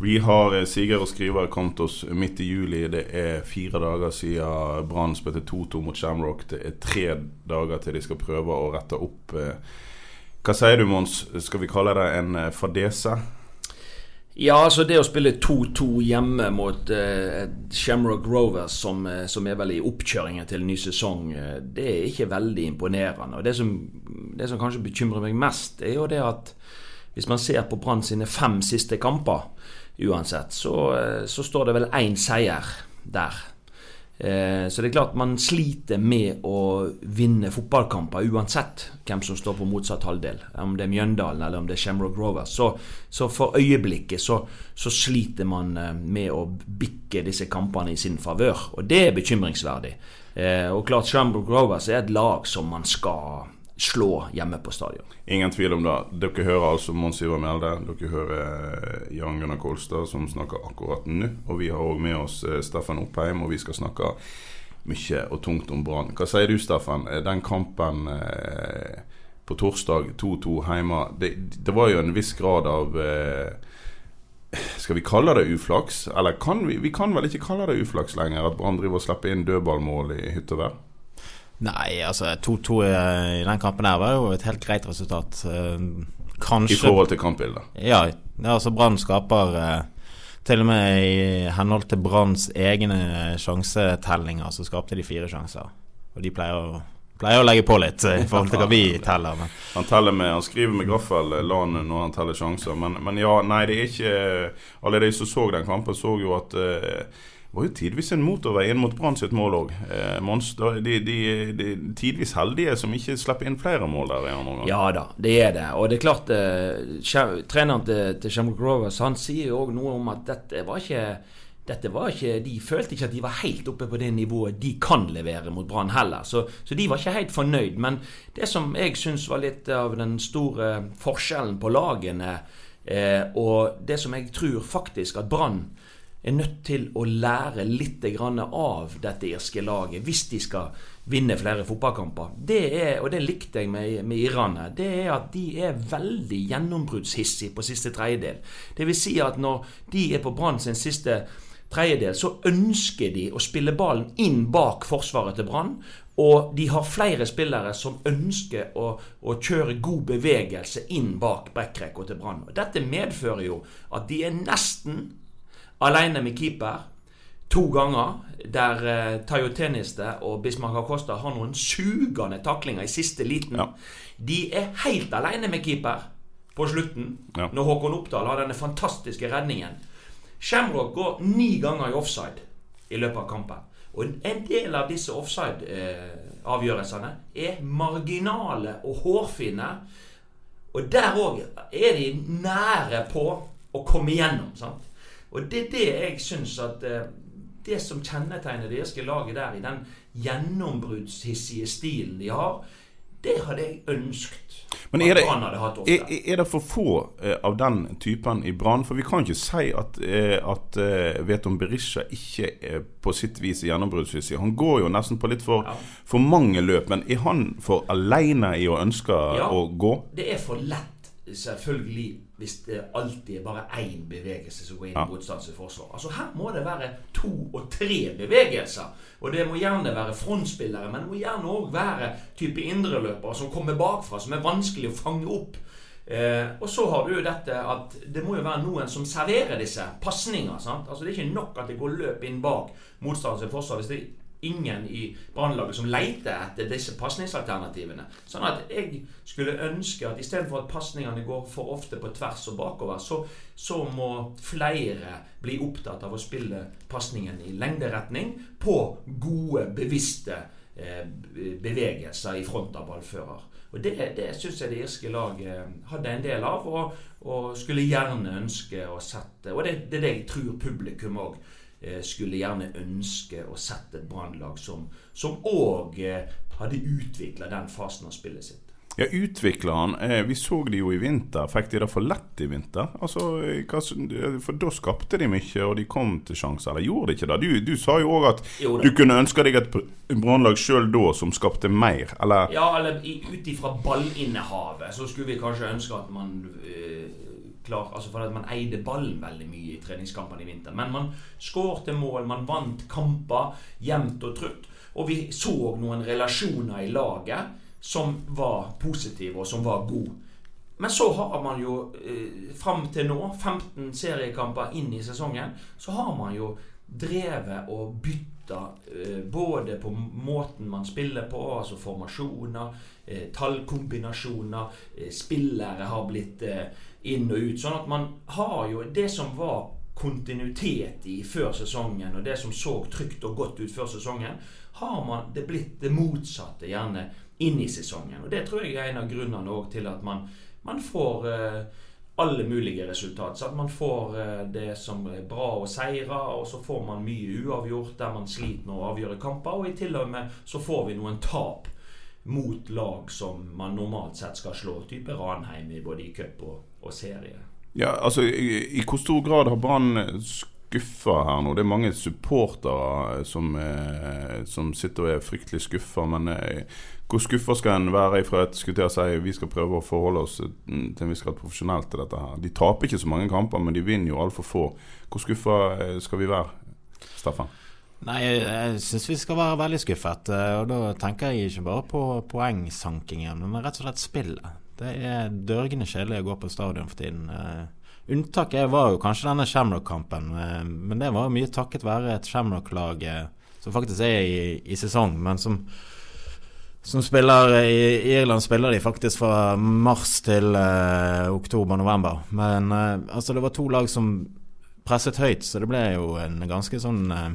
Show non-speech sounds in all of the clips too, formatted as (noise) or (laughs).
Vi har Siger Sigurd og Skriver kommet oss midt i juli. Det er fire dager siden Brann spilte 2-2 mot Shamrock. Det er tre dager til de skal prøve å rette opp. eh, Hva sier du, Mons? Skal vi kalle det en eh, fadese? Ja, altså det å spille 2-2 hjemme mot eh, Shamrock Rovers, som, eh, som er vel i oppkjøringen til ny sesong, eh, det er ikke veldig imponerende. Og det som, det som kanskje bekymrer meg mest, er jo det at hvis man ser på Brann sine fem siste kamper, uansett, så, eh, så står det vel én seier der. Eh, Så det er klart man sliter med å vinne fotballkamper uansett hvem som står på motsatt halvdel. Om det er Mjøndalen eller om det er Shamrock Rovers. Så, så for øyeblikket så, så sliter man eh, med å bikke disse kampene i sin favør. Og det er bekymringsverdig. Og klart Shamrock Rovers er et lag som man skal slå hjemme på stadion. Ingen tvil om det. Dere hører altså Mons Ivar Mjelde. Dere hører eh, Jan Gunnar Kolstad som snakker akkurat nå. Og vi har òg med oss eh, Steffen Oppheim, og vi skal snakke mye og tungt om Brann. Hva sier du, Steffen? Eh, Den kampen eh, på torsdag 2-2 hjemme, det, det var jo en viss grad av eh, skal vi kalle det uflaks? Eller kan vi, vi kan vel ikke kalle det uflaks lenger? At Brann driver og slipper inn dødballmål i hytt og vær? Nei, altså 2-2 i den kampen her var jo et helt greit resultat. Eh, Kanskje I forhold til kampbildet. Ja, altså Brann skaper eh, Til og med i henhold til Branns egne sjansetellinger så skapte de fire sjanser. Og de pleier å, pleier å legge på litt eh, i forhold til hva vi (laughs) teller. Men Han, teller med, han skriver med graffel LAN når han teller sjanser. Men, men ja, nei, det er ikke Alle de som så den kampen, så jo at det var jo tidvis en motorvei inn mot Brann sitt mål òg. Eh, de, de, tidvis heldige som ikke slipper inn flere mål der. i andre omgang. Ja da, det er det. Og det er klart eh, Treneren til, til Shamrock Rovers Han sier jo òg noe om at dette var ikke dette var ikke, De følte ikke at de var helt oppe på det nivået de kan levere mot Brann heller. Så, så de var ikke helt fornøyd. Men det som jeg syns var litt av den store forskjellen på lagene, eh, og det som jeg tror faktisk at Brann er nødt til å lære litt av dette irske laget hvis de skal vinne flere fotballkamper. Det er, og det likte jeg med, med irerne. Det er at de er veldig gjennombruddshissige på siste tredjedel. Vil si at når de er på Brann sin siste tredjedel, så ønsker de å spille ballen inn bak forsvaret til Brann. Og de har flere spillere som ønsker å, å kjøre god bevegelse inn bak backrekka til Brann. Dette medfører jo at de er nesten alene med keeper to ganger, der eh, Tayo Teniste og Bismarck Acosta har noen sugende taklinger i siste liten. Ja. De er helt alene med keeper på slutten, Ja. når Håkon Oppdal har denne fantastiske redningen. Shamrock går ni ganger i offside i løpet av kampen. Og en del av disse offside-avgjørelsene er marginale og hårfine. Og der òg er de nære på å komme igjennom. sant? Og det er det jeg syns at eh, Det som kjennetegner det irske laget der, i den gjennombruddshissige stilen de har, det hadde jeg ønsket Men er det, er, er det for få eh, av den typen i Brann? For vi kan ikke si at, eh, at Veton Berisha ikke er på sitt vis gjennombruddshissig. Han går jo nesten på litt for, Ja. for mange løp. Men er han for aleine i å ønske Ja. å gå? Det er for lett, selvfølgelig, hvis det alltid er bare én bevegelse som går inn Ja. i motstands forsvar. Altså Her må det være to og tre bevegelser. Og det må gjerne være frontspillere, men det må gjerne òg være type indreløpere som kommer bakfra, som er vanskelig å fange opp. Eh, og så har du jo dette at det må jo være noen som serverer disse pasninger. Altså Det er ikke nok at det går løp inn bak motstanderens forsvar hvis det ingen i brannlaget som leter etter disse pasningsalternativene. Sånn at jeg skulle ønske at istedenfor at pasningene går for ofte på tvers og bakover, så, så må flere bli opptatt av å spille pasningen i lengderetning på gode, bevisste eh, bevegelser i front av ballfører. Og Det, det syns jeg det irske laget hadde en del av, og, og skulle gjerne ønske å sette Og det, det er det jeg tror publikum òg eh, skulle gjerne ønske å sette et brannlag som òg eh, hadde utvikla den fasen av spillet sitt. Ja, Utvikla han. Eh, vi så de jo i vinter. Fikk de det for lett i vinter? Altså, for da skapte de mye, og de kom til sjanser. Eller gjorde de ikke det? Du, du sa jo òg at jo, du kunne ønske deg et brannlag sjøl da som skapte mer, eller? Ja, eller ut ifra ballinnehavet så skulle vi kanskje ønske at man øh, klar, altså for at Man eide ballen veldig mye i treningskampene i vinter. Men man skårte mål, man vant kamper jevnt og trutt. Og vi så noen relasjoner i laget som var positive, og som var god. Men så har man jo eh, fram til nå, 15 seriekamper inn i sesongen, så har man jo drevet og bytta eh, både på måten man spiller på, altså formasjoner, eh, tallkombinasjoner, eh, spillere har blitt inn og ut. Sånn at man har jo det som var kontinuitet i før sesongen, og det som så trygt og godt ut før sesongen, har man det blitt det motsatte, gjerne inn i sesongen. Og Det tror jeg er en av grunnene til at man, man får eh, alle mulige resultat. Så at man får eh, det som er bra og seire, og så får man mye uavgjort der man sliter med å avgjøre kamper. Og i tillegg med så får vi noen tap mot lag som man normalt sett skal slå, type Ranheim i både i cup og, og serie. Ja, altså i, i hvor stor grad har Brann skuffa her nå. Det er mange supportere som, eh, som sitter og er fryktelig skuffa. Men eh, hvor skuffa skal en være ifra et skulle til å si vi skal prøve å forholde oss mm, til en viss grad profesjonelt til dette her. De taper ikke så mange kamper, men de vinner jo altfor få. Hvor skuffa eh, skal vi være, Staffan? Nei, jeg syns vi skal være veldig skuffet. Og da tenker jeg ikke bare på poengsankingen, men rett og slett spillet. Det er dørgende kjedelig å gå på stadion for tiden. Unntaket var jo kanskje denne Shamrock-kampen, uh, men det var jo mye takket være et Shamrock-lag uh, som faktisk er i, i sesong, men som, som spiller I Irland spiller de faktisk fra mars til uh, oktober-november. Men uh, altså det var to lag som presset høyt, så det ble jo en ganske sånn uh,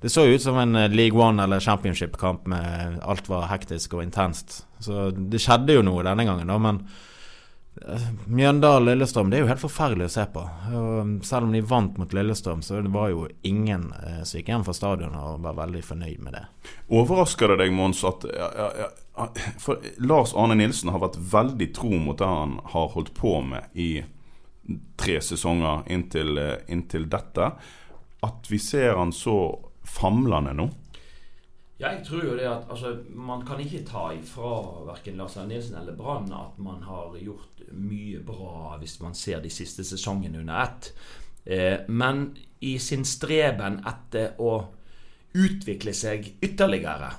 Det så ut som en League One eller Championship-kamp med alt var hektisk og intenst. Så det skjedde jo noe denne gangen, da, men Mjøndalen-Lillestrøm det er jo helt forferdelig å se på. Og selv om de vant mot Lillestrøm, så var jo ingen eh, som gikk hjem fra stadion og var veldig fornøyd med det. Overrasker det deg, Mons, at ja, ja, ja, For Lars Arne Nilsen har vært veldig tro mot det han har holdt på med i tre sesonger inntil, eh, inntil dette. At vi ser han så famlende nå. Ja, jeg tror jo det at altså, Man kan ikke ta ifra verken Lars Arne Nilsen eller Brann at man har gjort mye bra hvis man ser de siste sesongene under ett. Eh, men i sin streben etter å utvikle seg ytterligere,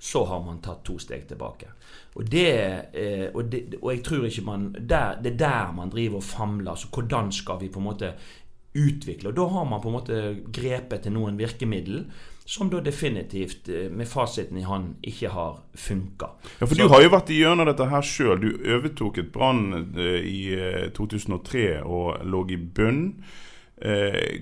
så har man tatt to steg tilbake. Og, det, eh, og, det, og jeg tror ikke man der, Det er der man driver og famler. Altså, hvordan skal vi på en måte utvikle? Og da har man på en måte grepet til noen virkemiddel som da definitivt, eh, med fasiten i hånd, ikke har funka. Ja, for Så, du har jo vært igjennom dette her sjøl. Du overtok et Brann eh, i 2003 eh, og lå i bunn.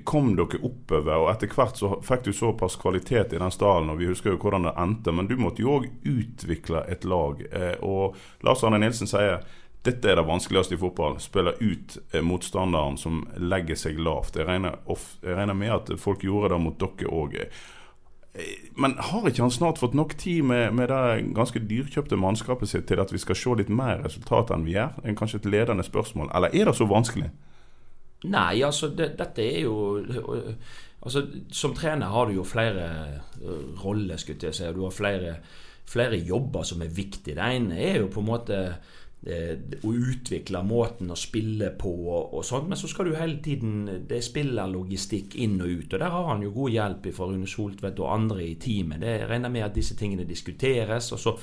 kom dere oppover, og etter hvert så fikk du såpass kvalitet i den stallen, og vi husker jo hvordan det endte, men du måtte jo òg utvikle et lag. og Lars Arne Nilsen sier dette er det vanskeligste i fotball. Spille ut motstanderen som legger seg lavt. Jeg regner, off, jeg regner med at folk gjorde det mot dere òg. Men har ikke han snart fått nok tid med, med det ganske dyrkjøpte mannskapet sitt til at vi skal se litt mer resultat enn vi gjør? En kanskje et ledende spørsmål. Eller er det så vanskelig? Nei, altså det, dette er jo altså, Som trener har du jo flere roller, skulle jeg si. Du har flere, flere jobber som er viktige. Det ene er jo på en måte Eh, å utvikle måten å spille på og, og sånt. Men så skal du hele tiden Det er spillerlogistikk inn og ut. Og der har han jo god hjelp fra Rune Soltvedt og andre i teamet. Det regner med at disse tingene diskuteres, og så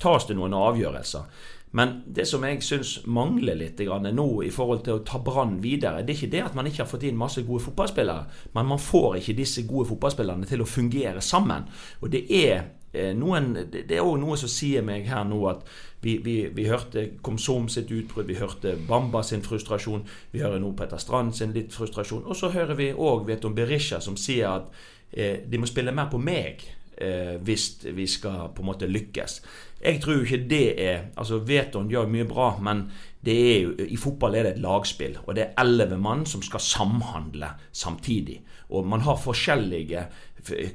tas det noen avgjørelser. Men det som jeg syns mangler litt grann nå i forhold til å ta Brann videre, det er ikke det at man ikke har fått inn masse gode fotballspillere, men man får ikke disse gode fotballspillerne til å fungere sammen. Og det er eh, noen, det er òg noe som sier meg her nå at vi, vi, vi hørte Komsom sitt utbrudd, vi hørte Bamba sin frustrasjon, vi hører nå Petter Strand sin litt frustrasjon, og så hører vi òg Veton Berisha som sier at eh, de må spille mer på meg eh, hvis vi skal på en måte lykkes. Jeg tror jo ikke det er Altså, Veton gjør mye bra, men det er jo, i fotball er det et lagspill. Og det er elleve mann som skal samhandle samtidig. Og man har forskjellige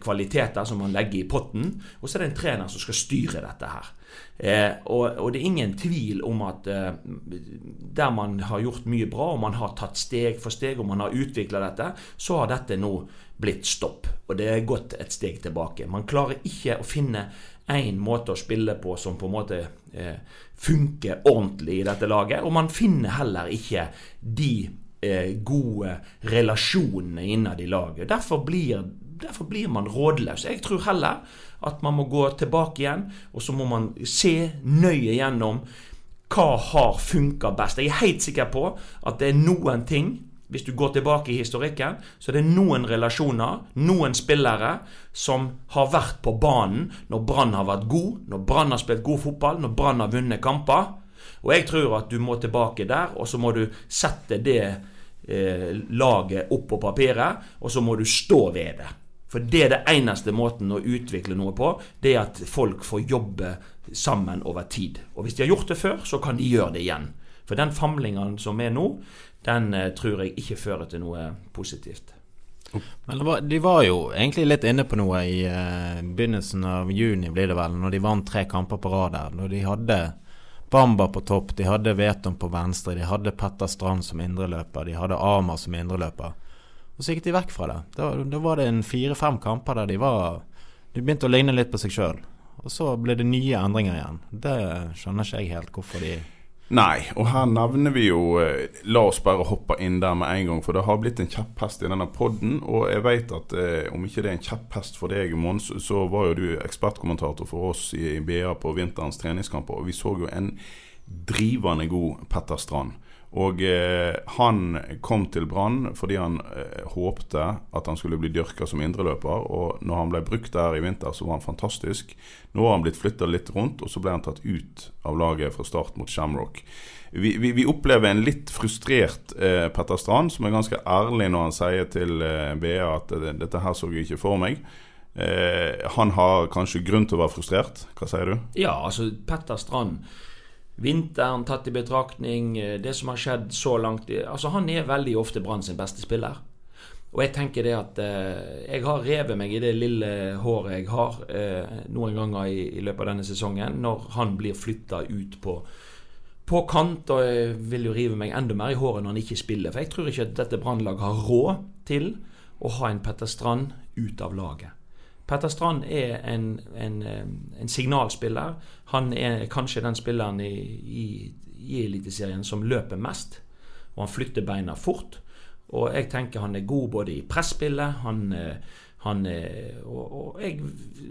kvaliteter som man legger i potten, og så er det en trener som skal styre dette her. Eh, og, og, det er ingen tvil om at eh, der man har gjort mye bra, og man har tatt steg for steg, og man har utvikla dette, så har dette nå blitt stopp. Og det er gått et steg tilbake. Man klarer ikke å finne én måte å spille på som på en måte eh, funker ordentlig i dette laget. Og man finner heller ikke de eh, gode relasjonene innad i laget. Derfor blir, derfor blir man rådløs. Jeg tror heller at man må gå tilbake igjen, og så må man se nøye gjennom hva har funka best. Jeg er helt sikker på at det er noen ting hvis du går tilbake i historikken, så det er det noen relasjoner, noen spillere, som har vært på banen når Brann har vært god, når Brann har spilt god fotball, når Brann har vunnet kamper. Og jeg tror at du må tilbake der, og så må du sette det eh, laget opp på papiret, og så må du stå ved det. For det er det eneste måten å utvikle noe på, det er at folk får jobbe sammen over tid. Og hvis de har gjort det før, så kan de gjøre det igjen. For den famlingen som er nå, den eh, tror jeg ikke fører til noe positivt. Men var, De var jo egentlig litt inne på noe i uh, begynnelsen av juni, blir det vel, når de vant tre kamper på rad der. Når de hadde Bamba på topp, de hadde Veton på venstre, de hadde Petter Strand som indreløper, de hadde Amar som indreløper. Og så gikk de vekk fra det. Da, da var det en fire-fem kamper der de var De begynte å ligne litt på seg sjøl. Og så ble det nye endringer igjen. Det skjønner ikke jeg helt hvorfor de Nei, og her nevner vi jo eh, La oss bare hoppe inn der med en gang, for det har blitt en kjepphest i denne podden. Og jeg vet at eh, om ikke det er en kjepphest for deg, Mons, så var jo du ekspertkommentator for oss i BA på vinterens treningskamper, og vi så jo en drivende god Petter Strand. Og eh, han kom til Brann fordi han eh, håpte at han skulle bli dyrka som indreløper. Og når han ble brukt der i vinter, så var han fantastisk. Nå har han blitt flytta litt rundt, og så ble han tatt ut av laget fra start mot Shamrock. Vi, vi, vi opplever en litt frustrert eh, Petter Strand, som er ganske ærlig når han sier til eh, BA at dette her så jeg ikke for meg. Eh, han har kanskje grunn til å være frustrert. Hva sier du? Ja, altså Petter Strand Vinteren tatt i betraktning, eh, det som har skjedd så langt Altså Han er veldig ofte Brann sin beste spiller. Og jeg tenker det at eh, jeg har revet meg i det lille håret jeg har eh, noen ganger i, i, løpet av denne sesongen, når han blir flytta ut på, på kant. Og jeg vil jo rive meg enda mer i håret når han ikke spiller. For jeg tror ikke at dette Brannlaget har råd til å ha en Petter Strand ut av laget. Petter Strand er en, en, en, signalspiller. Han er kanskje den spilleren i, i, i Eliteserien som løper mest. Og han flytter beina fort. Og jeg tenker han er god både i presspillet han, han og, og, jeg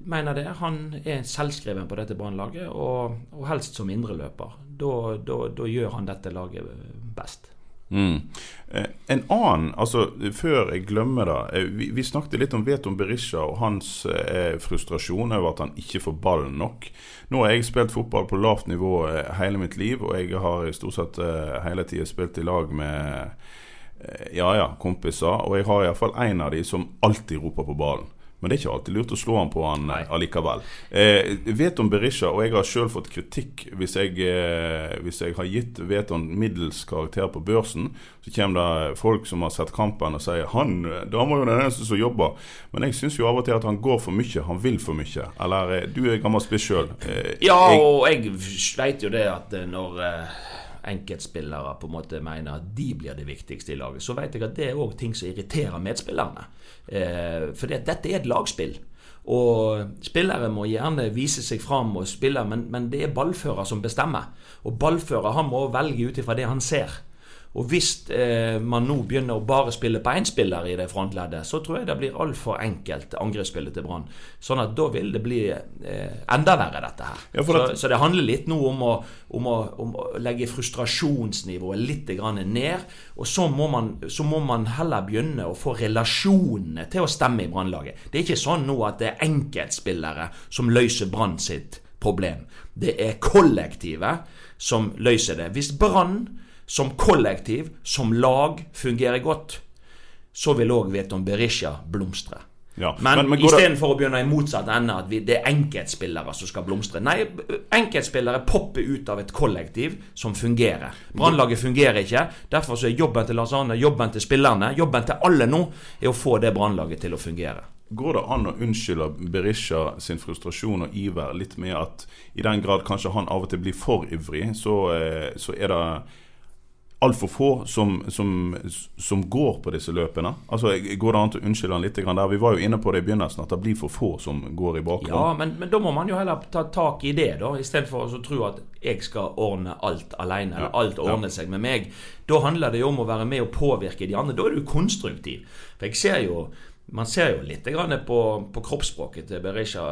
mener det. Han er selvskreven på dette brannlaget, og, og helst som indreløper. Da, da, da gjør han dette laget best. Mm. Eh, en annen, altså Før jeg glemmer det. Eh, vi, vi, snakket litt om Veton Berisha og hans eh, frustrasjon over at han ikke får ballen nok. Nå har jeg spilt fotball på lavt nivå eh, hele mitt liv, og jeg har i stort sett eh, hele tida spilt i lag med eh, ja ja, kompiser. Og jeg har iallfall en av de som alltid roper på ballen. Men det er ikke alltid lurt å slå han på han Nei. allikevel. Eh, Veton Berisha, og jeg har sjøl fått kritikk hvis jeg, eh, hvis jeg har gitt Veton middels karakter på børsen, så kommer det folk som har sett kampen og sier han, da må jo den eneste som jobber. Men jeg syns jo av og til at han går for mye, han vil for mye. Eller eh, du er gammel spiss sjøl. Eh, ja, og jeg veit jo det at eh, når eh, enkeltspillere på en måte mener at de blir det viktigste i laget, så vet jeg at det er òg ting som irriterer medspillerne. Eh, for dette er et lagspill. Og Spillere må gjerne vise seg fram og spille, men, men det er ballfører som bestemmer. Og ballfører han må velge ut ifra det han ser. Og hvis eh, man nå begynner å bare spille på én spiller i det frontleddet, så tror jeg det blir altfor enkelt angrepsspillet til Brann. Sånn at da vil det bli eh, enda verre, dette her. Ja, så, at- så det handler litt nå om å, om å, om å legge frustrasjonsnivået litt grann ned. Og så må, man, så må man heller begynne å få relasjonene til å stemme i Brannlaget. Det er ikke sånn nå at det er enkeltspillere som løser Brann sitt problem. Det er kollektivet som løser det. Hvis Brann som kollektiv, som lag, fungerer godt, så vil òg Veton Berisha blomstre. Ja, Men, men- men istedenfor det- å begynne i motsatt ende, at vi, det er enkeltspillere som skal blomstre. Nei, enkeltspillere popper ut av et kollektiv som fungerer. Brannlaget fungerer ikke. Derfor så er jobben til Lars Arne, jobben til spillerne, jobben til alle nå, er å få det brannlaget til å fungere. Går det an å unnskylde Berisha sin frustrasjon og iver litt med at i den grad kanskje han av og til blir for ivrig, så, eh, så er det altfor få som, som, som går på disse løpene? Altså, Går det an å unnskylde han litt der? Vi var jo inne på det i begynnelsen, at det blir for få som går i bakgrunnen. Ja, men, men da må man jo heller ta tak i det, da, istedenfor å tro at jeg skal ordne alt alene, eller alt ordner seg med meg. Da handler det jo om å være med og påvirke de andre. Da er du konstruktiv. For jeg ser jo man ser jo litt på, på kroppsspråket til Berisha.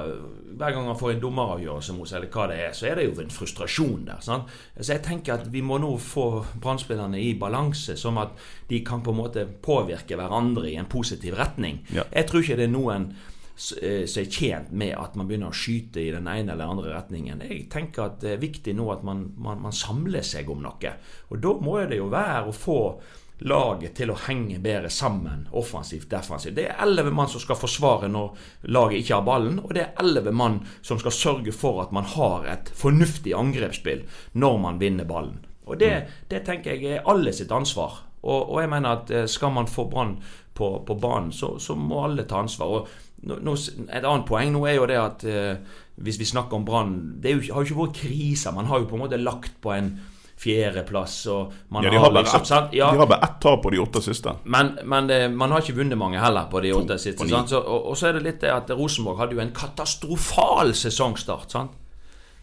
Hver gang han får en dommeravgjørelse mot seg, eller hva det er, så er det jo en frustrasjon der. Sant? Så jeg tenker at vi må nå få Brann-spillerne i balanse, som at de kan på en måte påvirke hverandre i en positiv retning. Ja. Jeg tror ikke det er noen eh, som er tjent med at man begynner å skyte i den ene eller andre retningen. Jeg tenker at det er viktig nå at man, man, man samler seg om noe. Og da må det jo være å få laget til å henge bedre sammen, offensivt, defensivt. Det er elleve mann som skal forsvare når laget ikke har ballen, og det er elleve mann som skal sørge for at man har et fornuftig angrepsspill når man vinner ballen. Og det, det tenker jeg er alle sitt ansvar. Og, og jeg mener at eh, skal man få Brann på, på banen, så, så må alle ta ansvar. Og nå, et annet poeng nå er jo det at eh, hvis vi snakker om Brann Det jo, har jo ikke vært kriser. Man har jo på en måte lagt på en fjerdeplass. og man Ja, de har bare liksom, ett? Ja, de har bare ett tap på de åtte siste. men, men det, man har ikke vunnet mange heller på de åtte to, siste. Så, og, og så er det litt det at Rosenborg hadde jo en katastrofal sesongstart. sant?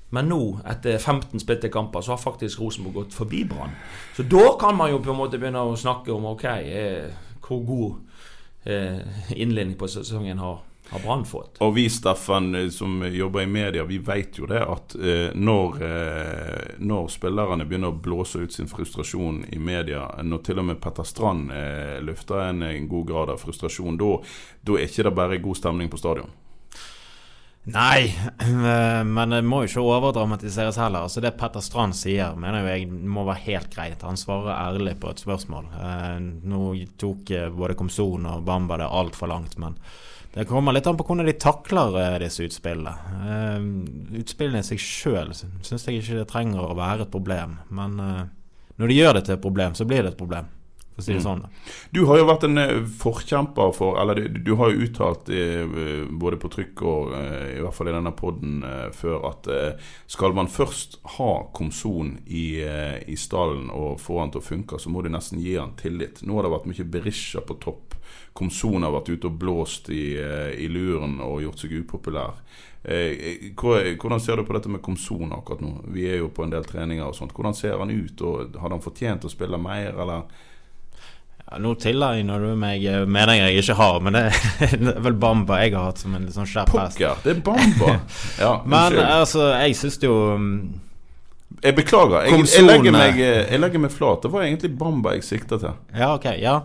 Men nå, etter 15 spilte kamper, så har faktisk Rosenborg gått forbi Brann. Så da kan man jo på en måte begynne å snakke om ok, eh, hvor god eh, innledning på sesongen har, har Brann fått. Og vi, Steffen, eh, som jobber i media, vi vet jo det at eh, når, eh, når spillerne begynner å blåse ut sin frustrasjon i media, når til og med Petter Strand eh, løfter en, en god grad av frustrasjon, da er ikke det bare god stemning på stadion. Nei, eh, (clears throat) men det må jo ikke overdramatiseres heller. Altså Det Petter Strand sier, mener jo jeg må være helt greit. Han svarer ærlig på et spørsmål. Eh, Nå tok eh, både Komson og Bamba det altfor langt, men det kommer litt an på hvordan de takler eh, disse utspillene. Uh, Utspillene i seg sjøl syns jeg ikke det trenger å være et problem, men uh, når de gjør det til et problem, så blir det et problem. For å si det sånn. Du har jo vært en eh, forkjemper for Eller du, du har jo uttalt eh, både på trykk og eh, i hvert fall i denne poden før at skal man først ha Komson i, i stallen og få han til å funke, så må du nesten gi han tillit. Nå har det vært mye Berisha på topp. Komson har vært ute og blåst i, i luren og gjort seg upopulær. Eh, hvordan ser du på dette med Komson akkurat nå? Vi er jo på en del treninger og sånt. Hvordan ser han ut? og Hadde han fortjent å spille mer, eller? Ja, nå tilegner du meg eh, meninger jeg ikke har, men (laughs) det er vel Bamba jeg har hatt som en litt sånn skjerp hest. Pokker, det er Bamba! (laughs) Ja, Men altså, jeg syns jo mm, Jeg beklager. Jeg, jeg, legger meg, eh, jeg legger meg flat. Det var egentlig Bamba jeg sikta til. Ja, ok, ja.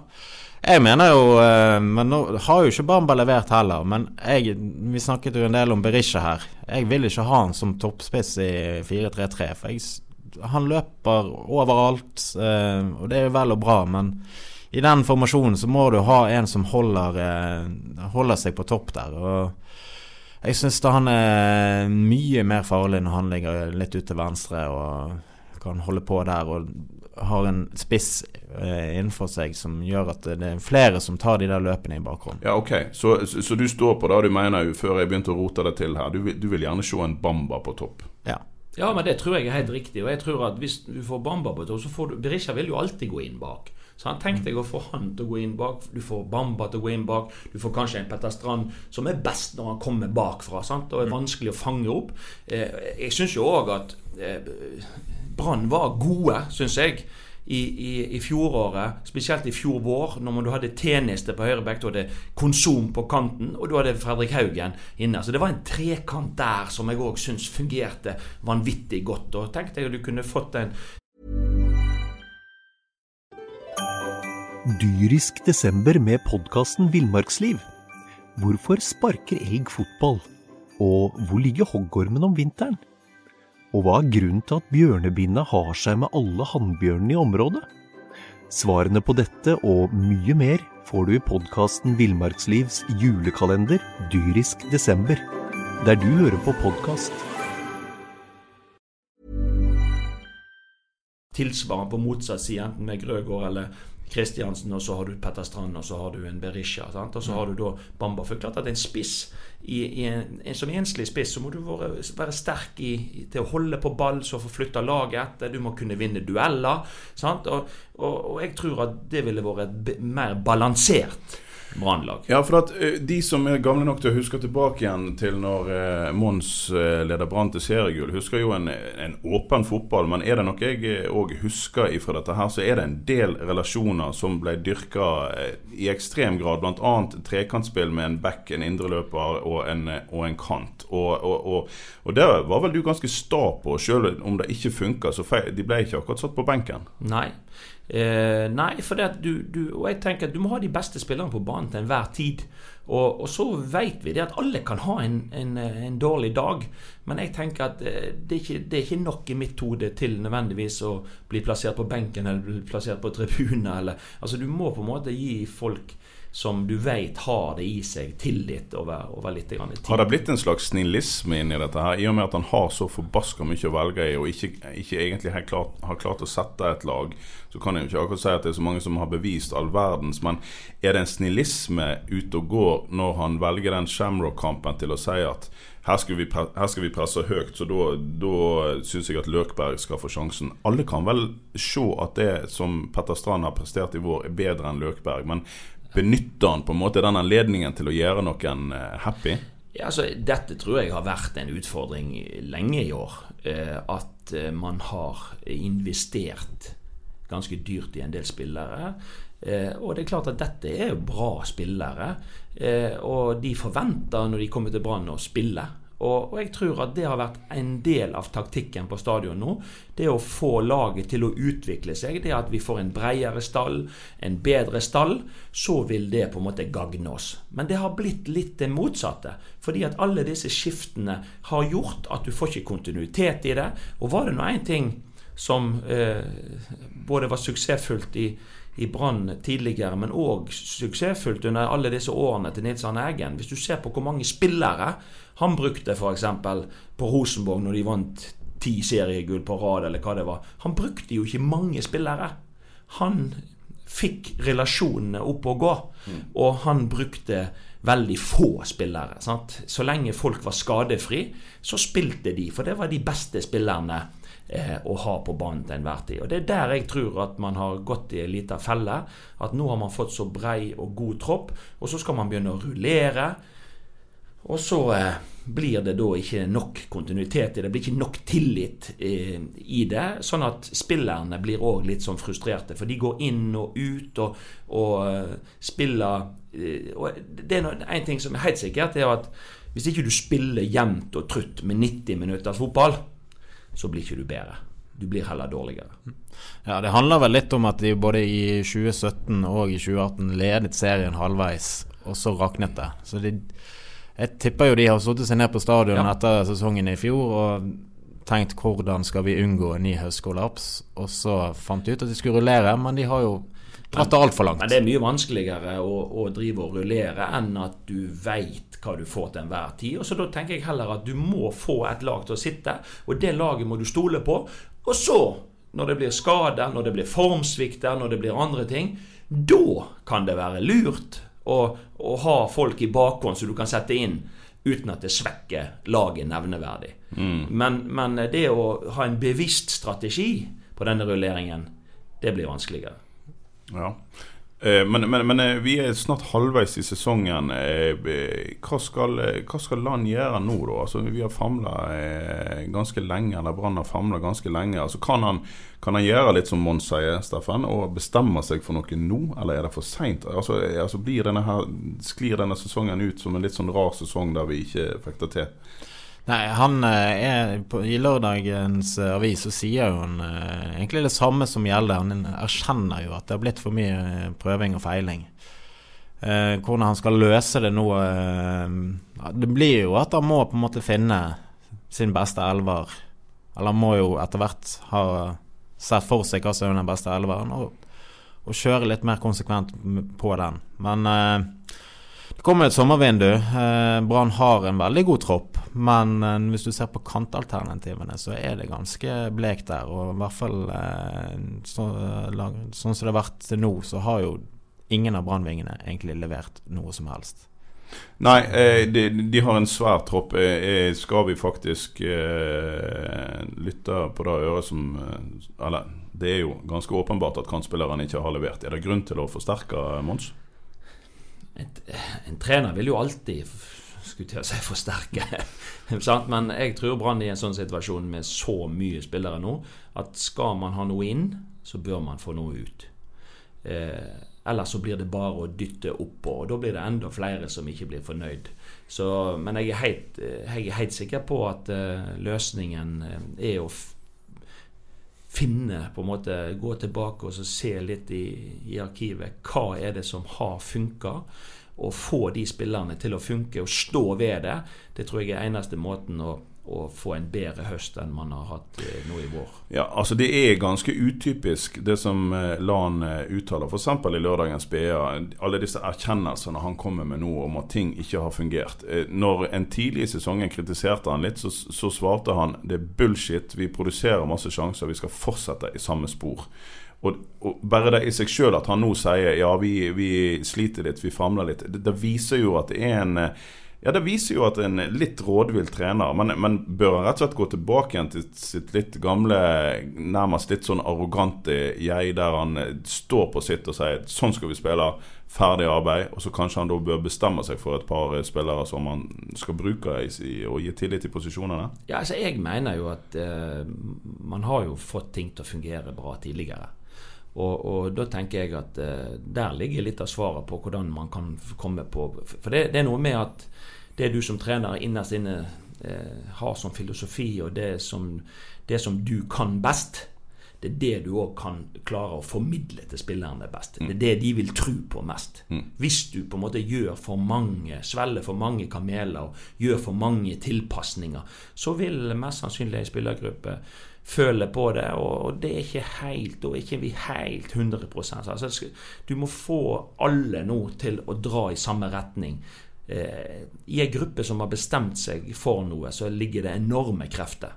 Jeg mener jo eh, Men nå har jo ikke Bamba levert heller. Men jeg, vi snakket jo en del om Berisha her. Jeg vil ikke ha han som toppspiss i 4-3-3. For jeg, han løper overalt, eh, og det er jo vel og bra, men i den formasjonen så må du ha en som holder, eh, holder seg på topp der. Og jeg syns han er mye mer farlig når han ligger litt ut til venstre og kan holde på der og har en spiss eh, innenfor seg som gjør at det er flere som tar de der løpene i bakgrunnen. Ja, ok. Så, så, du står på det du mener før jeg begynte å rote det til her. Du, du vil gjerne se en Bamba på topp. Ja. Ja, men det tror jeg er helt riktig. Og jeg tror at hvis du får Bamba på topp, så får du Berisha vil jo alltid gå inn bak. Så han tenkte jeg å få han til å gå inn bak. Du får Bamba til å gå inn bak. Du får kanskje en Petter Strand som er best når han kommer bakfra sant? og er vanskelig å fange opp. Eh, jeg syns jo òg at eh, Brann var gode, syns jeg, i, i, i fjoråret, spesielt i fjor vår, når du hadde Tjeneste på høyre back, du hadde Konsum på kanten, og du hadde Fredrik Haugen inne. Så det var en trekant der som jeg òg syns fungerte vanvittig godt. Og tenkte deg at du kunne fått en Dyrisk desember med podkasten Villmarksliv. Hvorfor sparker elg fotball? Og hvor ligger hoggormen om vinteren? Og hva er grunnen til at bjørnebinna har seg med alle hannbjørnene i området? Svarene på dette og mye mer får du i podkasten Villmarkslivs julekalender Dyrisk desember, der du hører på podkast. tilsvarende på motsatt side, enten med Grøgaard eller Kristiansen, og så har du Petter Strand, og så har du en Berisha. Sant? Og så har du da Bamba. For klart at en spiss, i, i en, en, som enslig spiss, så må du være, være sterk i, til å holde på ball, så forflytte laget etter. Du må kunne vinne dueller. Sant? Og, og, og jeg tror at det ville vært mer balansert Brannlag. Ja, for at uh, de som er gamle nok til å huske tilbake igjen til når uh, Mons uh, leder Brann til seriegull, husker jo en, en, åpen fotball. Men er det noe jeg òg husker ifra dette her, så er det en del relasjoner som ble dyrka i ekstrem grad. Bl.a. trekantspill med en back, en indreløper og en, og en kant. Og, og, og, og der var vel du ganske sta på, sjøl om det ikke funka, så feil, de ble ikke akkurat satt på benken. Nei. Eh, nei, for det at du, du, og jeg tenker at du må ha de beste spillerne på banen til enhver tid. Og, og så vet vi det at alle kan ha en, en, en dårlig dag. Men jeg tenker at eh, det er, ikke, det er ikke nok i mitt hode til nødvendigvis å bli plassert på benken eller bli plassert på tribunen. Altså, du må på en måte gi folk som du vet har det i seg, tillit over, over litt tid. Har det blitt en slags snillisme inni dette her, i og med at han har så forbaska mye å velge i, og ikke, ikke egentlig har klart, har klart, å sette et lag? Så kan jeg jo ikke akkurat si at det er så mange som har bevist all verdens, men er det en snillisme ute og går når han velger den Shamrock-kampen til å si at her skal, vi, her skal vi presse høyt, så da, da syns jeg at Løkberg skal få sjansen. Alle kan vel se at det som Petter Strand har prestert i vår, er bedre enn Løkberg. Men benytter han på en måte den anledningen til å gjøre noen eh, happy? Ja, altså, dette tror jeg har vært en utfordring lenge i år. Eh, at eh, man har investert ganske dyrt i en del spillere. Og det er klart at dette er jo bra spillere. Og de forventer når de kommer til Brann å spille. Og, og, jeg tror at det har vært en del av taktikken på stadion nå. Det å få laget til å utvikle seg. Det at vi får en bredere stall, en bedre stall. Så vil det på en måte gagne oss. Men det har blitt litt det motsatte. Fordi at alle disse skiftene har gjort at du får ikke kontinuitet i det. Og var det nå én ting som eh, både var suksessfullt i i Brann tidligere, men òg suksessfullt under alle disse årene til Nils Arne Eggen. Hvis du ser på hvor mange spillere han brukte f.eks. på Rosenborg når de vant ti seriegull på rad, eller hva det var. Han brukte jo ikke mange spillere. Han fikk relasjonene opp og gå, mm. og han brukte veldig få spillere. Sant? Så lenge folk var skadefri, så spilte de, for det var de beste spillerne eh, å ha på banen til enhver tid. Og Det er der jeg tror at man har gått i en liten felle. At nå har man fått så brei og god tropp, og så skal man begynne å rullere. Og så eh, blir det da ikke nok kontinuitet i det, blir ikke nok tillit eh, i det. Sånn at spillerne blir òg litt sånn frustrerte, for de går inn og ut og, og uh, spiller uh, og Det er en ting som er helt sikkert, er at hvis ikke du spiller jevnt og trutt med 90 minutters fotball, så blir ikke du bedre. Du blir heller dårligere. Ja, Det handler vel litt om at de både i 2017 og i 2018 ledet serien halvveis, og så raknet det. Så de jeg tipper jo de har satt seg ned på stadion ja. etter sesongen i fjor og tenkt hvordan skal vi unngå en ny høstkollaps, og så fant de ut at de skulle rullere, men de har jo dratt det altfor langt. Men det er mye vanskeligere å, å, drive og rullere enn at du veit hva du får til enhver tid. Og så Da tenker jeg heller at du må få et lag til å sitte, og det laget må du stole på. Og så, når det blir skader, når det blir formsvikter, når det blir andre ting, da kan det være lurt å, å ha folk i bakhånd som du kan sette inn uten at det svekker laget nevneverdig. Mm. Men, men, det å ha en bevisst strategi på denne rulleringen, det blir vanskeligere. Ja. Eh, men, men, men eh, vi er snart halvveis i sesongen. Eh, hva skal, hva skal Land gjøre nå, da? Altså, vi har famla ganske lenge, eller Brann har famla ganske lenge. Altså, kan, han, kan han gjøre litt som Mons sier, Steffen, og bestemme seg for noe nå, eller er det for seint? Altså, altså, sklir denne sesongen ut som en litt sånn rar sesong der vi ikke fikk det til? Nei, han er på, I lørdagens avis så sier jo han eh, egentlig det samme som gjelder. Han erkjenner jo at det har blitt for mye eh, prøving og feiling. Eh, hvordan han skal løse det nå eh, Det blir jo at han må på en måte finne sin beste elver. Eller han må jo etter hvert ha sett for seg hva som er den beste elveren, og, og, kjøre litt mer konsekvent på den. Men eh, det kommer et sommervindu. Eh, Brann har en veldig god tropp. Men eh, hvis du ser på kantalternativene, så er det ganske blekt der. Og i hvert fall eh, så, sånn som det har vært til nå, så har jo ingen av brannvingene egentlig levert noe som helst. Nei, de, de, har en svær tropp. Skal vi faktisk lytte på det øret som Eller det er jo ganske åpenbart at kantspillerne ikke har levert. Er det grunn til å forsterke Mons? En trener vil jo alltid skulle til å si forsterke. (laughs) Men jeg tror Brann i en sånn situasjon med så mye spillere nå, at skal man ha noe inn, så bør man få noe ut. Eh, ellers så blir det bare å dytte oppå, og da blir det enda flere som ikke blir fornøyd. Så, men jeg er, helt, jeg er helt sikker på at uh, løsningen eh, er å finne på en måte, Gå tilbake og se litt i, i arkivet. Hva er det som har funka? Og få de spillerne til å funke og stå ved det, det tror jeg er eneste måten å, å få en bedre høst enn man har hatt eh, nå i vår. Ja, altså Det er ganske utypisk det som eh, Lan eh, uttaler, f.eks. i lørdagens BA. Alle disse erkjennelsene han kommer med nå om at ting ikke har fungert. Når en tidlig i sesongen kritiserte han litt, så, så svarte han det er bullshit, vi produserer masse sjanser, vi skal fortsette i samme spor. Og, og, bare det i seg sjøl at han nå sier ja, vi, vi sliter litt, vi famler litt, det, det, viser jo at det er en ja, det viser jo at en litt rådvill trener. Men, men bør han rett og slett gå tilbake igjen til sitt litt gamle, nærmest litt sånn arrogante jeg, der han står på sitt og sier sånn skal vi spille, ferdig arbeid. Og så kanskje han da bør bestemme seg for et par spillere som han skal bruke i, og gi tillit i posisjonene? Ja, altså Jeg mener jo at uh, man har jo fått ting til å fungere bra tidligere. Og, og, da tenker jeg at eh, der ligger litt av svaret på hvordan man kan komme på For det, det er noe med at det du som trener innerst inne eh, har som filosofi, og det som, det som du kan best, det er det du òg kan klare å formidle til spillerne best. Det er det de vil tro på mest. Mm. Hvis du på en måte gjør for mange, svelger for mange kameler og gjør for mange tilpasninger, så vil mest sannsynlig ei spillergruppe føler på det, og det er ikke helt Og ikke vi helt 100% altså, Du må få alle nå til å dra i samme retning. Eh, I en gruppe som har bestemt seg for noe, så ligger det enorme krefter.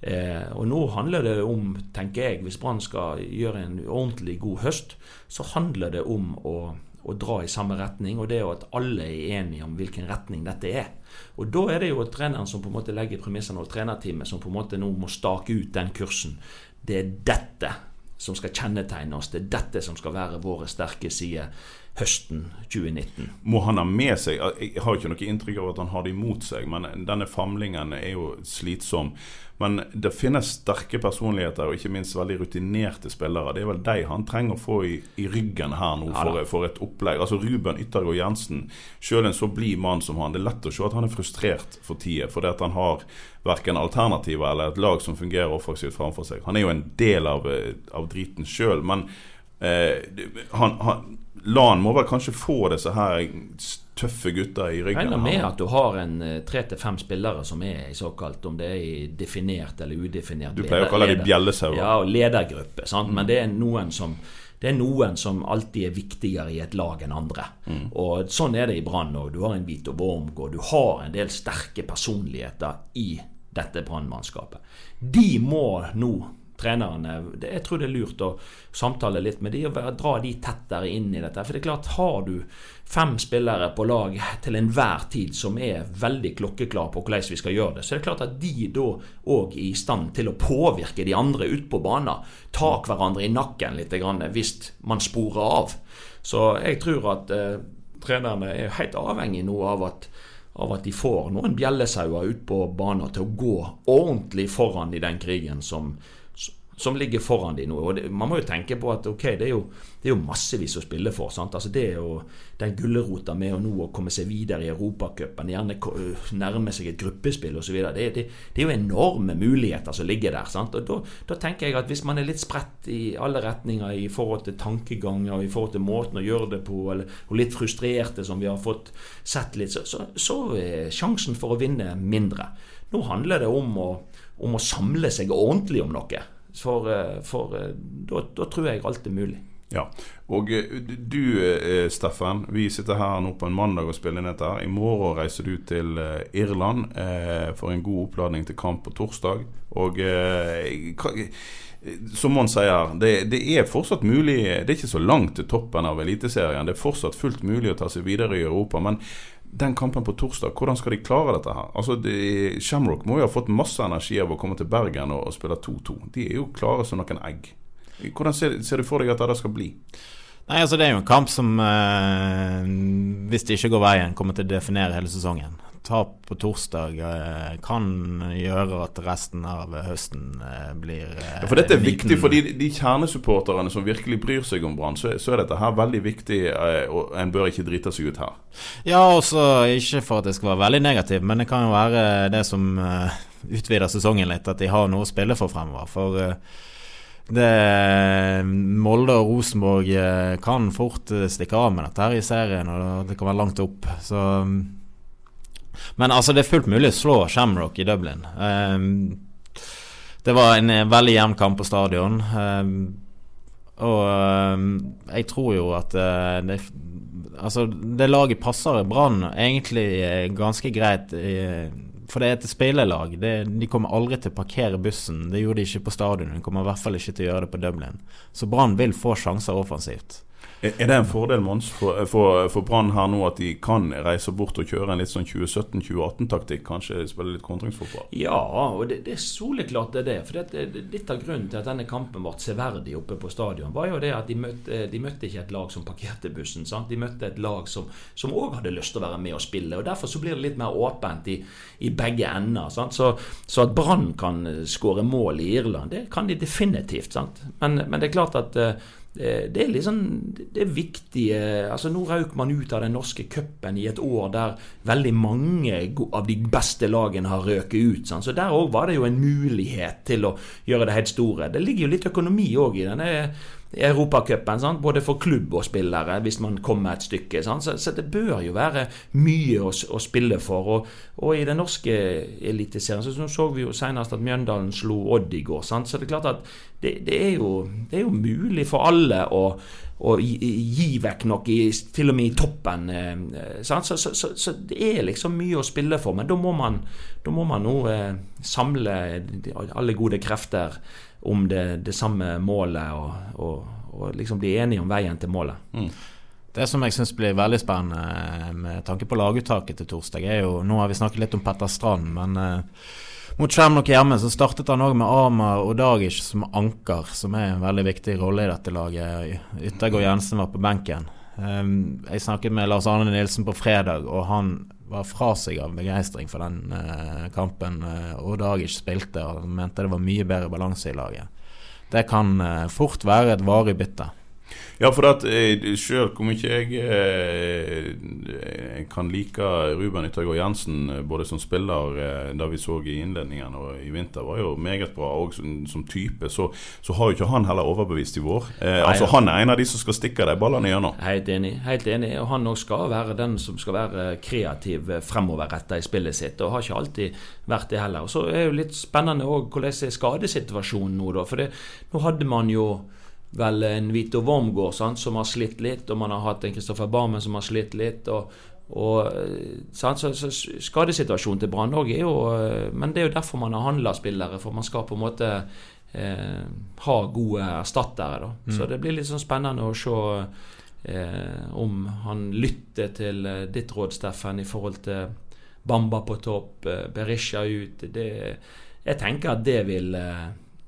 Eh, og nå handler det om, tenker jeg, hvis Brann skal gjøre en ordentlig god høst, så handler det om å å dra i samme retning, og det er jo at alle er enige om hvilken retning dette er. Og Da er det jo treneren som på en måte legger premissene, og trenerteamet som på en måte nå må stake ut den kursen. Det er dette som skal kjennetegne oss, det er dette som skal være våre sterke sider høsten 2019. Må han ha med seg Jeg har ikke noe inntrykk av at han har det imot seg, men denne famlingen er jo slitsom. Men det finnes sterke personligheter og ikke minst veldig rutinerte spillere. Det er vel de han trenger å få i, i ryggen her nå for, for, et opplegg. Altså Ruben Yttergård Jensen, selv en så blid mann som han, det er lett å se at han er frustrert for tida. Fordi at han har verken alternativer eller et lag som fungerer offensivt framfor seg. Han er jo en del av, av driten sjøl, men eh, han, han LAN må vel kanskje få disse her tøffe gutta i ryggen. Regner med at du har en eh, tre til fem spillere som er i såkalt, om det er i definert eller udefinert Du pleier å kalle dem bjellesauer. Ja, og ledergruppe. Sant? Mm. Men det er noen som det er noen som alltid er viktigere i et lag enn andre. Mm. Og Sånn er det i Brann òg. Du har en Vito Wormgård. Du har en del sterke personligheter i dette brannmannskapet. De må nå trenerne Jeg tror det er lurt å samtale litt med de og dra de tettere inn i dette. For det er klart, har du fem spillere på lag til enhver tid som er veldig klokkeklar på hvordan vi skal gjøre det, så er det klart at de da òg er i stand til å påvirke de andre ut på banen. Ta hverandre i nakken litt hvis man sporer av. Så jeg tror at eh, trenerne er helt avhengig nå av at av at de får noen bjellesauer ut på banen til å gå ordentlig foran i den krigen som, som ligger foran de nå. Og det, Man må jo tenke på at ok, det er jo, det er jo massevis å spille for. sant? Altså Det er jo den gulrota med å nå komme seg videre i Europacupen, gjerne nærme seg et gruppespill osv. Det, det, det er jo enorme muligheter som ligger der. sant? Og da, da, tenker jeg at hvis man er litt spredt i alle retninger i forhold til tankeganger, i forhold til måten å gjøre det på, eller, og litt frustrerte som vi har fått sett litt, så, så, så er sjansen for å vinne mindre. Nå handler det om å, om å samle seg ordentlig om noe. For, eh, for eh, da, da, tror jeg alt er mulig. Ja, og eh, du Steffen, vi sitter her nå på en mandag og spiller inn dette. I morgen reiser du til Irland for en god oppladning til kamp på torsdag. Og som man sier, det, det, er fortsatt mulig Det er ikke så langt til toppen av Eliteserien. Det er fortsatt fullt mulig å ta seg videre i Europa. Men den kampen på torsdag, hvordan skal de klare dette her? Altså, de, Shamrock må jo ha fått masse energi av å komme til Bergen og, og spille 2-2. De er jo klare som noen egg. Hvordan ser, ser, du for deg at det skal bli? Nei, altså Det er jo en kamp som, eh, hvis det ikke går veien, kommer til å definere hele sesongen tap på torsdag eh, kan gjøre at resten av høsten eh, blir eh, ja, For dette er viktig for de, de kjernesupporterne som virkelig bryr seg om Brann. Så, så, er dette her veldig viktig, og en bør ikke drite seg ut her. Ja, også ikke for at det skal være veldig negativt, men det kan jo være det som utvider sesongen litt, at de har noe å spille for fremover. For det, Molde og Rosenborg kan fort stikke av med dette her i serien, og det kan være langt opp. Så men altså, det er fullt mulig å slå Shamrock i Dublin. Um, det var en eh, veldig jevn kamp på stadion. Um, og um, jeg tror jo at uh, det, altså, det laget passer Brann egentlig ganske greit. for det er et speilerlag. De kommer aldri til å parkere bussen. Det gjorde de ikke på stadion. De kommer i hvert fall ikke til å gjøre det på Dublin. Så Brann vil få sjanser offensivt. Er det en fordel Mons, for, for, for Brann her nå at de kan reise bort og kjøre en litt sånn 2017-2018-taktikk? Kanskje spille litt kontringsfotball? Ja, og det, det er soleklart det er det. For det, det, litt av grunnen til at denne kampen ble severdig oppe på stadion, var jo det at de møtte, de møtte ikke et lag som parkerte bussen. Sant? De møtte et lag som òg hadde lyst til å være med og spille. og Derfor så blir det litt mer åpent i, i begge ender. Så, så, at Brann kan skåre mål i Irland, det kan de definitivt. Men, men, det er klart at uh, det er liksom Det er viktige altså Nå røk man ut av den norske cupen i et år der veldig mange av de beste lagene har røket ut. Så der òg var det jo en mulighet til å gjøre det helt store. Det ligger jo litt økonomi òg i denne Europacupen, både for klubb og spillere, hvis man kommer et stykke. Så, så, det bør jo være mye å, å spille for. Og, og, i den norske eliteserien så, så vi jo senest at Mjøndalen slo Odd i går. Sant? Så det er klart at det, det, er jo, det, er jo, mulig for alle å, å gi, gi, vekk noe, i, til og med i toppen. Eh, så, så, det er liksom mye å spille for. Men da må man, da må man nå eh, samle alle gode krefter om det, det samme målet, og, og, og, liksom bli enige om veien til målet. Mm. Det som jeg syns blir veldig spennende eh, med tanke på laguttaket til torsdag, er jo Nå har vi snakket litt om Petter Strand, men eh, mot Shamrock hjemme så startet han òg med Amar og Dagic som anker, som er en veldig viktig rolle i dette laget. Yttergård Jensen var på benken. Um, jeg snakket med Lars Arne Nilsen på fredag, og han var fra seg av begeistring for den uh, kampen. Uh, og Dagic spilte og mente det var mye bedre balanse i laget. Det kan uh, fort være et varig bytte. Ja, for at eh, sjøl hvor mye jeg eh, kan like Ruben Yttergård Jensen eh, både som spiller, det vi så i innledningen og i vinter, var jo meget bra. Og som, som type så, så, har jo ikke han heller overbevist i vår. Eh, Nei, altså Han er en av de som skal stikke de ballene gjennom. Helt enig. helt enig Og han òg skal være den som skal være kreativ fremoverretta i spillet sitt, og har ikke alltid vært det heller. Og Så er det jo litt spennende òg hvordan er skadesituasjonen nå, da. For det, nå hadde man jo vel en Vito Wormgård sant, som har slitt litt, og man har hatt en Kristoffer Barmen som har slitt litt. og, og sant, så, så Skadesituasjonen til Brann òg er jo Men det er jo derfor man har handla spillere, for man skal på en måte eh, ha gode erstattere. da. Mm. Så det blir litt sånn spennende å se eh, om han lytter til eh, ditt råd, Steffen, i forhold til Bamba på topp, eh, Berisha ut. Det, jeg tenker at det vil eh,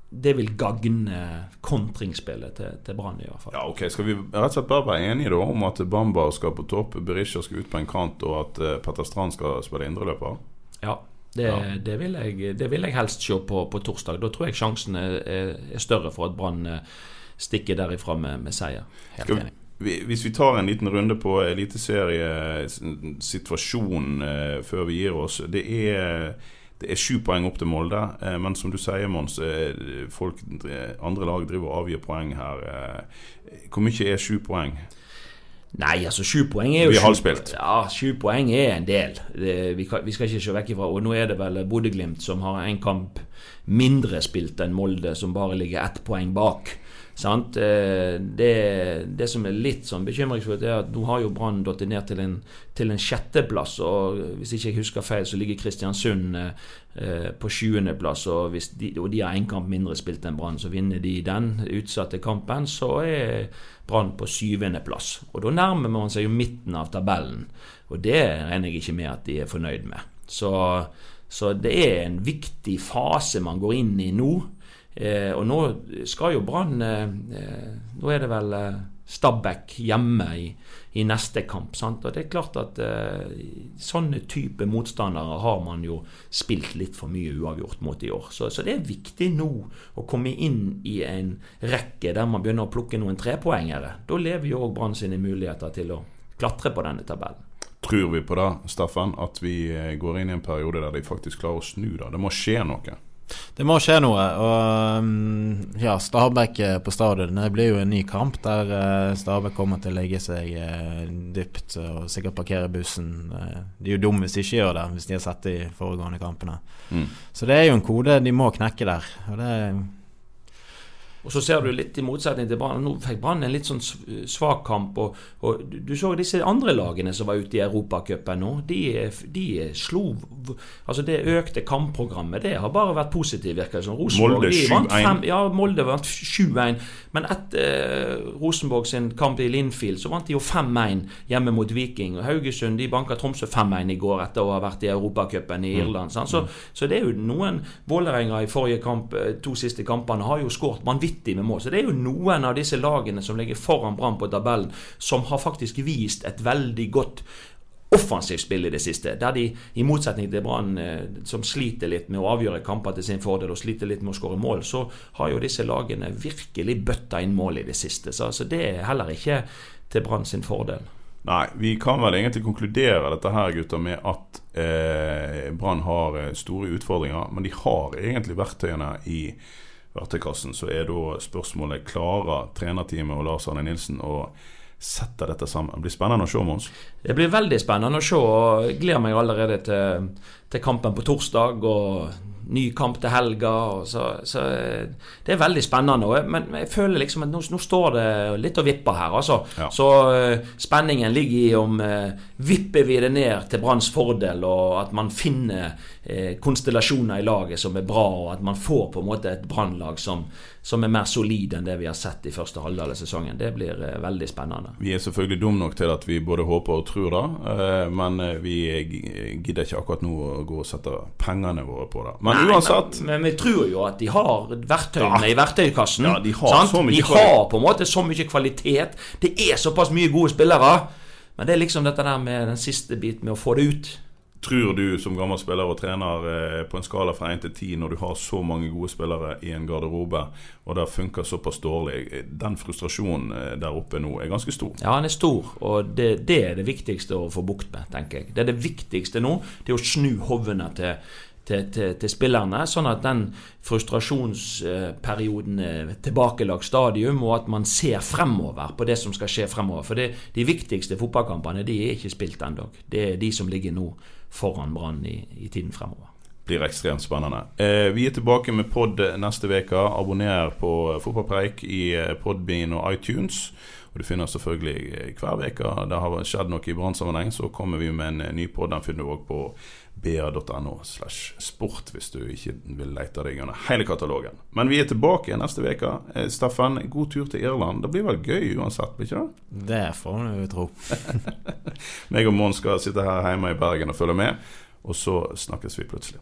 det vil gagne kontringsspillet til, til Brann, i hvert fall. Ja, ok, Skal vi rett og slett bare være enige da om at Bamba skal på topp, Berisha skal ut på en kant, og at uh, Petter Strand skal spille indreløper? Ja, det, Ja. Det, vil jeg, det vil jeg helst se på, på torsdag. Da tror jeg sjansen er, er, større for at Brann eh, stikker derifra med, med seier. Helt vi- enig. Hvis vi tar en liten runde på eliteseriesituasjonen eh, før vi gir oss. Det er, det er sju poeng opp til Molde, eh, men som du sier, Mons, eh, folk, andre lag driver og avgir poeng her. Eh, hvor mye er sju poeng? Nei, altså sju poeng er jo Vi sju- halvspilt. Ja, sju poeng er en del. Det, vi, kan, vi skal ikke se vekk ifra Og nå er det vel Bodø-Glimt som har en kamp mindre spilt enn Molde, som bare ligger ett poeng bak. Eh, Det, det som er litt sånn bekymringsfullt, er at nå har jo Brann datt ned til en, til en sjetteplass. Og hvis ikke jeg husker feil, så ligger Kristiansund eh, eh, på sjuendeplass. Og, de, og de har én kamp mindre spilt enn Brann, så vinner de den utsatte kampen, så er Brann på syvendeplass. Og da nærmer man seg jo midten av tabellen. Og det regner jeg ikke med at de er fornøyd med. Så, så det er en viktig fase man går inn i nå. Eh, og nå skal jo Brann eh, eh, Nå er det vel eh, Stabæk hjemme i, i neste kamp. Sant? Og det er klart at eh, sånne type motstandere har man jo spilt litt for mye uavgjort mot i år. Så, så det er viktig nå å komme inn i en rekke der man begynner å plukke noen trepoengere. Da lever jo òg Brann sine muligheter til å klatre på denne tabellen. Tror vi på det, Staffan, at vi eh, går inn i en periode der de faktisk klarer å snu det? Det må skje noe. Det må skje noe. Og mm, ja, Stabæk eh, på stadion. Det blir jo en ny kamp der eh, Stabæk kommer til å legge seg eh, dypt og sikkert parkere bussen. De er jo dumme hvis de ikke gjør det, hvis de har sett de foregående kampene. Mm. Så det er jo en kode de må knekke der. Og det Og så ser du litt i motsetning til Brann. Nå fikk Brann en litt sånn svak kamp. Og, og du så disse andre lagene som var ute i Europacupen nå. De, de slo Altså det økte kampprogrammet, det har bare vært positivt, virker det som. Rosenborg Molde 7-1. Ja, Molde vant 7-1. Men etter eh, Rosenborg sin kamp i Linfield så vant de jo 5-1 hjemme mot Viking. Og Haugesund de banka Tromsø 5-1 i går etter å ha vært i Europacupen i Irland. sant? Så, så det er jo noen Vålerenga i forrige kamp, eh, to siste kampene har jo skåret vanvittig med mål. Så det er jo noen av disse lagene som ligger foran Brann på tabellen, som har faktisk vist et veldig godt offensivt spill i det siste. Der de, i motsetning til Brann, eh, som sliter litt med å avgjøre kamper til sin fordel og sliter litt med å skåre mål, så har jo disse lagene virkelig bøtta inn mål i det siste. Så altså, det er heller ikke til Brann sin fordel. Nei, vi kan vel egentlig konkludere dette her, gutter, med at eh, Brann har eh, store utfordringer. Men de har egentlig verktøyene i verktøykassen. Så er da spørsmålet klarer trenerteamet og Lars Arne Nilsen å sette dette sammen. Det blir spennende å se, Mons. Det blir veldig spennende å se. og gleder meg allerede til, til kampen på torsdag og ny kamp til helga. Så, så Det er veldig spennende. jeg- Men jeg føler liksom at nå, nå står det litt og vipper her. altså. Ja. Så uh, spenningen ligger i om uh, vipper vi det ned til Branns fordel, og at man finner uh, konstellasjoner i laget som er bra, og at man får på en måte et Brannlag som, som er mer solid enn det vi har sett i første halvdel av sesongen. Det blir eh, veldig spennende. Vi er selvfølgelig dumme nok til at vi både håper og tror det, eh, men eh, vi gidder ikke akkurat nå å gå og sette pengene våre på det. Men Nei, uansett Men, men vi tror jo at de har verktøyene Ja. i verktøykassen. Ja, de har sant? så mye de har på en måte så mye kvalitet. Det er såpass mye gode spillere. Men det er liksom dette der med den siste biten med å få det ut. Tror du som gammel spiller og trener eh, på en skala fra 1 til 10 når du har så mange gode spillere i en garderobe, og det funker såpass dårlig eh, Den frustrasjonen eh, der oppe nå er ganske stor. Ja, den er stor, og det, det er det viktigste å få bukt med, tenker jeg. Det er det viktigste nå. Det er å snu hovene til, til, til, til spillerne, sånn at den frustrasjonsperioden er tilbakelagt stadium, og at man ser fremover på det som skal skje fremover. For det, de viktigste fotballkampene de er ikke spilt ennå. Det er de som ligger nå foran Brann i, i tiden fremover. blir ekstremt spennende. Eh, vi er tilbake med pod neste uke. Abonner på Fotballpreik i eh, Podbean og iTunes. Og du finner selvfølgelig hver uke det har skjedd noe i brannsammenheng, så kommer vi med en ny podd. Den finner du òg på ba.no slash sport hvis du ikke vil lete deg gjennom hele katalogen. Men vi er tilbake neste uke. Steffen, god tur til Irland. Det blir vel gøy uansett, blir ikke det? Det får vi jo tro. (laughs) Meg og Mons skal sitte her hjemme i Bergen og følge med, og så snakkes vi plutselig.